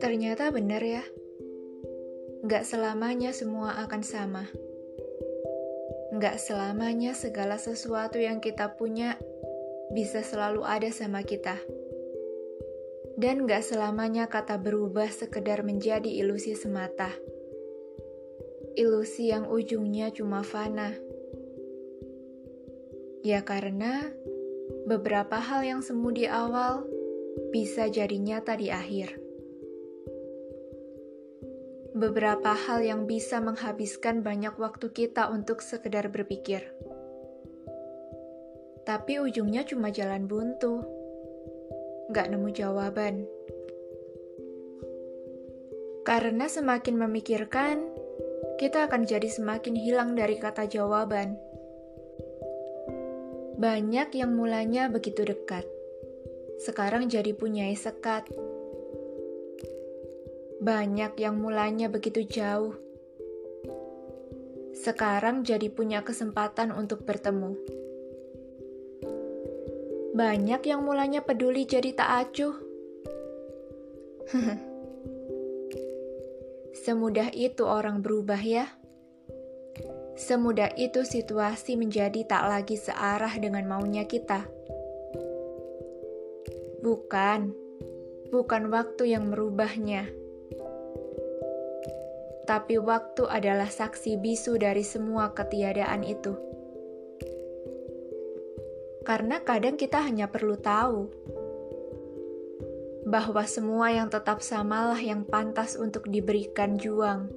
Ternyata benar ya, gak selamanya semua akan sama. Gak selamanya segala sesuatu yang kita punya bisa selalu ada sama kita. Dan gak selamanya kata berubah sekedar menjadi ilusi semata. Ilusi yang ujungnya cuma fana. Ya karena beberapa hal yang semu di awal bisa jadi nyata di akhir beberapa hal yang bisa menghabiskan banyak waktu kita untuk sekedar berpikir. Tapi ujungnya cuma jalan buntu. Gak nemu jawaban. Karena semakin memikirkan, kita akan jadi semakin hilang dari kata jawaban. Banyak yang mulanya begitu dekat, sekarang jadi punya sekat banyak yang mulanya begitu jauh. Sekarang jadi punya kesempatan untuk bertemu. Banyak yang mulanya peduli jadi tak acuh. Semudah itu orang berubah ya. Semudah itu situasi menjadi tak lagi searah dengan maunya kita. Bukan, bukan waktu yang merubahnya tapi waktu adalah saksi bisu dari semua ketiadaan itu. Karena kadang kita hanya perlu tahu bahwa semua yang tetap samalah yang pantas untuk diberikan juang.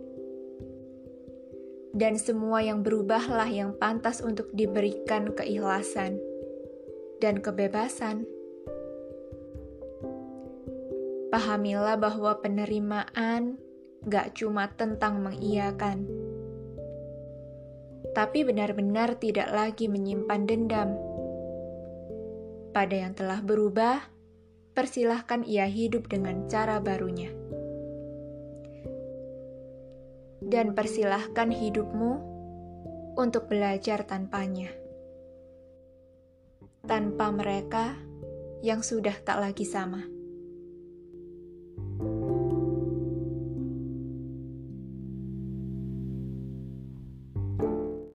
Dan semua yang berubahlah yang pantas untuk diberikan keikhlasan dan kebebasan. Pahamilah bahwa penerimaan gak cuma tentang mengiyakan, tapi benar-benar tidak lagi menyimpan dendam. Pada yang telah berubah, persilahkan ia hidup dengan cara barunya. dan persilahkan hidupmu untuk belajar tanpanya. Tanpa mereka yang sudah tak lagi sama.